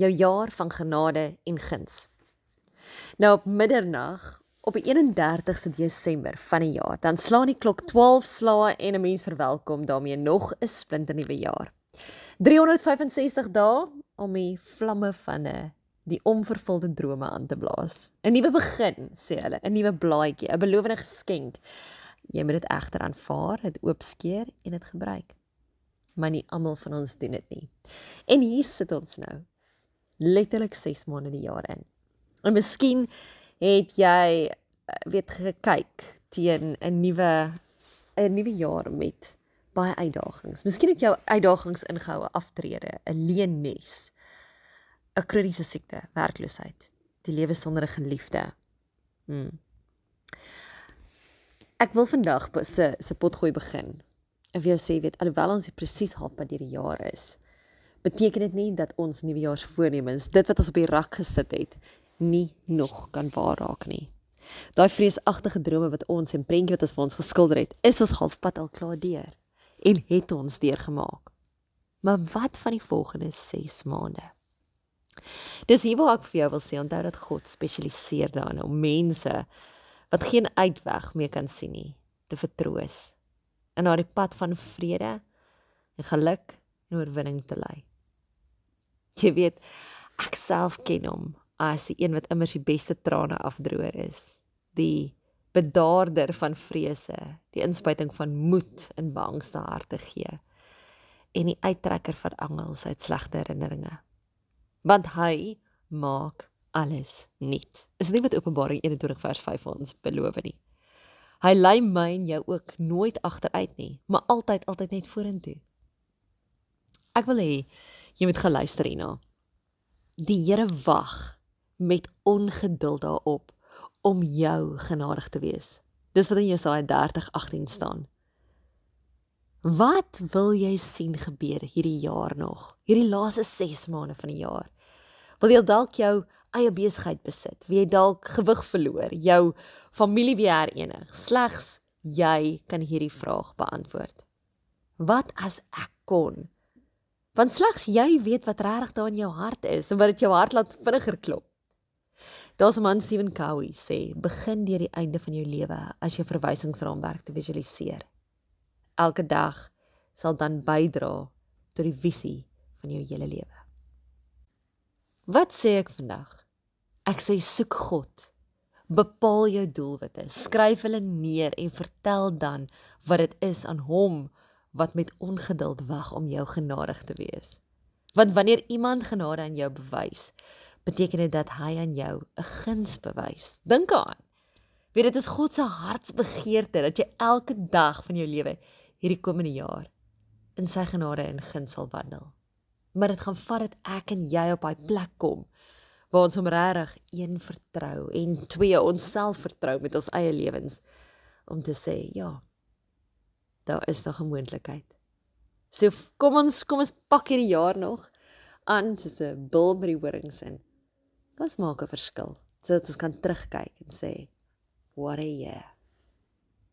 jou jaar van genade en guns. Nou op middernag op die 31ste Desember van die jaar, dan slaan die klok 12 slae en 'n mens verwelkom daarmee nog 'n splinternuwe jaar. 365 dae om die vlamme van 'n die onvervulde drome aan te blaas. 'n Nuwe begin, sê hulle, 'n nuwe blaadjie, 'n belowende geskenk. Jy moet dit egter aanvaar, dit oopskeer en dit gebruik. Maar nie almal van ons doen dit nie. En hier sit ons nou. Letterlik 6 maande die jaar in. En miskien het jy eh, weet gekyk teen 'n nuwe 'n nuwe jaar met baie uitdagings. Miskien het jou uitdagings ingehou aftrede, 'n leennes, 'n kroniese siekte, werkloosheid, die lewe sonder 'n geliefde. Hmm. Ek wil vandag se se potgooi begin. Ek wil jou sê weet alhoewel ons presies halfpad deur die jaar is, beteken dit nie dat ons nuwejaarsvoornemens, dit wat ons op die rak gesit het, nie nog kan waar raak nie. Daai vreesagtige drome wat ons en prentjie wat ons vir ons geskilder het, is ons halfpad al klaar deur en het ons deurgemaak. Maar wat van die volgende 6 maande? Dis hier waar ek vir jou wil sê onthou dat God spesialiseer daarin om mense wat geen uitweg meer kan sien nie te vertroos en na die pad van vrede en geluk en oorwinning te lei. Jy weet, ek self ken hom as die een wat immers die beste trane afdroër is. Die bedaarder van vrese, die inspuiting van moed in bangste harte gee en die uittrekker van angels uit slegte herinneringe. Want hy maak alles nuut. Is dit nie wat Openbaring 21 vers 5 ons beloof nie? Hy lei my en jou ook nooit agteruit nie, maar altyd altyd net vorentoe. Ek wil hê jy moet geluister hierna. Die Here wag met ongeduld daarop om jou genadig te wees. Dis wat in Jesaja 30:18 staan. Wat wil jy sien gebeur hierdie jaar nog? Hierdie laaste 6 maande van die jaar. Wil jy dalk jou eie besigheid besit? Wil jy dalk gewig verloor? Jou familie weer herenig? Slegs jy kan hierdie vraag beantwoord. Wat as ek kon? Want slegs jy weet wat regtig daar in jou hart is en wat dit jou hart laat vinniger klop. Daar's 'n man Stephen Covey sê, begin deur die einde van jou lewe as jou verwysingsraamwerk te visualiseer. Elke dag sal dan bydra tot die visie van jou hele lewe. Wat sê ek vandag? Ek sê soek God. Bepaal jou doelwitte, skryf hulle neer en vertel dan wat dit is aan hom wat met ongeduld wag om jou genadig te wees. Want wanneer iemand genade aan jou bewys, beteken dit dat hy aan jou 'n guns bewys. Dink aan. Weet dit is God se hartsbegeerte dat jy elke dag van jou lewe hierdie komende jaar in sy genade en guns sal wandel. Maar dit gaan vat dat ek en jy op daai plek kom waar ons hom regtig een vertrou en twee onsself vertrou met ons eie lewens om te sê ja. Daar is nog 'n moontlikheid. So kom ons kom ons pak hierdie jaar nog aan soos 'n bil by die horings in. Ons maak 'n verskil sodat ons kan terugkyk en sê what a year.